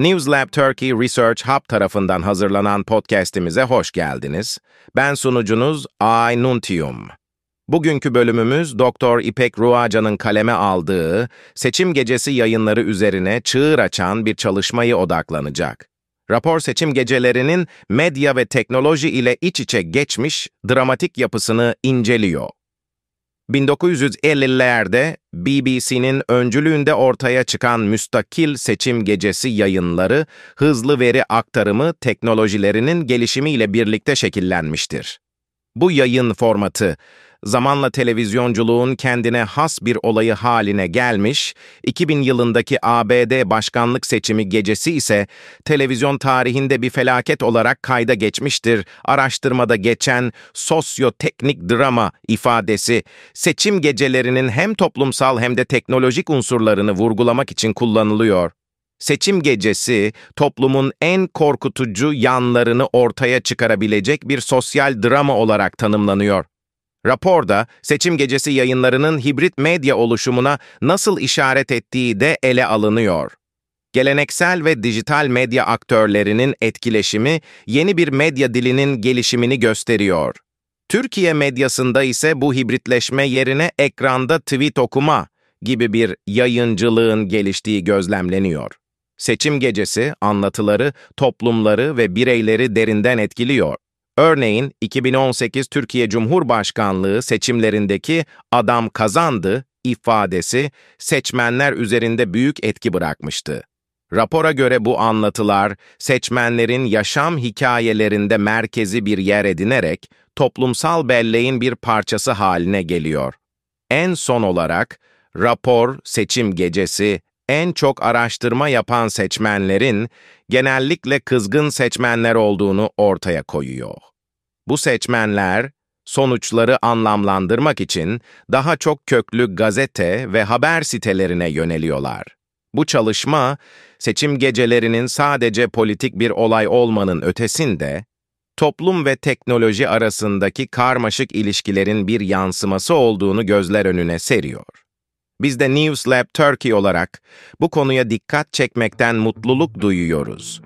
Newslab Turkey Research Hub tarafından hazırlanan podcast'imize hoş geldiniz. Ben sunucunuz Ay Nuntium. Bugünkü bölümümüz Doktor İpek Ruaca'nın kaleme aldığı seçim gecesi yayınları üzerine çığır açan bir çalışmayı odaklanacak. Rapor seçim gecelerinin medya ve teknoloji ile iç içe geçmiş dramatik yapısını inceliyor. 1950'lerde BBC'nin öncülüğünde ortaya çıkan müstakil seçim gecesi yayınları, hızlı veri aktarımı teknolojilerinin gelişimiyle birlikte şekillenmiştir. Bu yayın formatı, zamanla televizyonculuğun kendine has bir olayı haline gelmiş, 2000 yılındaki ABD başkanlık seçimi gecesi ise televizyon tarihinde bir felaket olarak kayda geçmiştir. Araştırmada geçen sosyoteknik drama ifadesi, seçim gecelerinin hem toplumsal hem de teknolojik unsurlarını vurgulamak için kullanılıyor. Seçim gecesi, toplumun en korkutucu yanlarını ortaya çıkarabilecek bir sosyal drama olarak tanımlanıyor. Raporda seçim gecesi yayınlarının hibrit medya oluşumuna nasıl işaret ettiği de ele alınıyor. Geleneksel ve dijital medya aktörlerinin etkileşimi yeni bir medya dilinin gelişimini gösteriyor. Türkiye medyasında ise bu hibritleşme yerine ekranda tweet okuma gibi bir yayıncılığın geliştiği gözlemleniyor. Seçim gecesi anlatıları, toplumları ve bireyleri derinden etkiliyor. Örneğin 2018 Türkiye Cumhurbaşkanlığı seçimlerindeki adam kazandı ifadesi seçmenler üzerinde büyük etki bırakmıştı. Rapora göre bu anlatılar seçmenlerin yaşam hikayelerinde merkezi bir yer edinerek toplumsal belleğin bir parçası haline geliyor. En son olarak rapor seçim gecesi en çok araştırma yapan seçmenlerin genellikle kızgın seçmenler olduğunu ortaya koyuyor. Bu seçmenler, sonuçları anlamlandırmak için daha çok köklü gazete ve haber sitelerine yöneliyorlar. Bu çalışma, seçim gecelerinin sadece politik bir olay olmanın ötesinde, toplum ve teknoloji arasındaki karmaşık ilişkilerin bir yansıması olduğunu gözler önüne seriyor. Biz de News Lab Turkey olarak bu konuya dikkat çekmekten mutluluk duyuyoruz.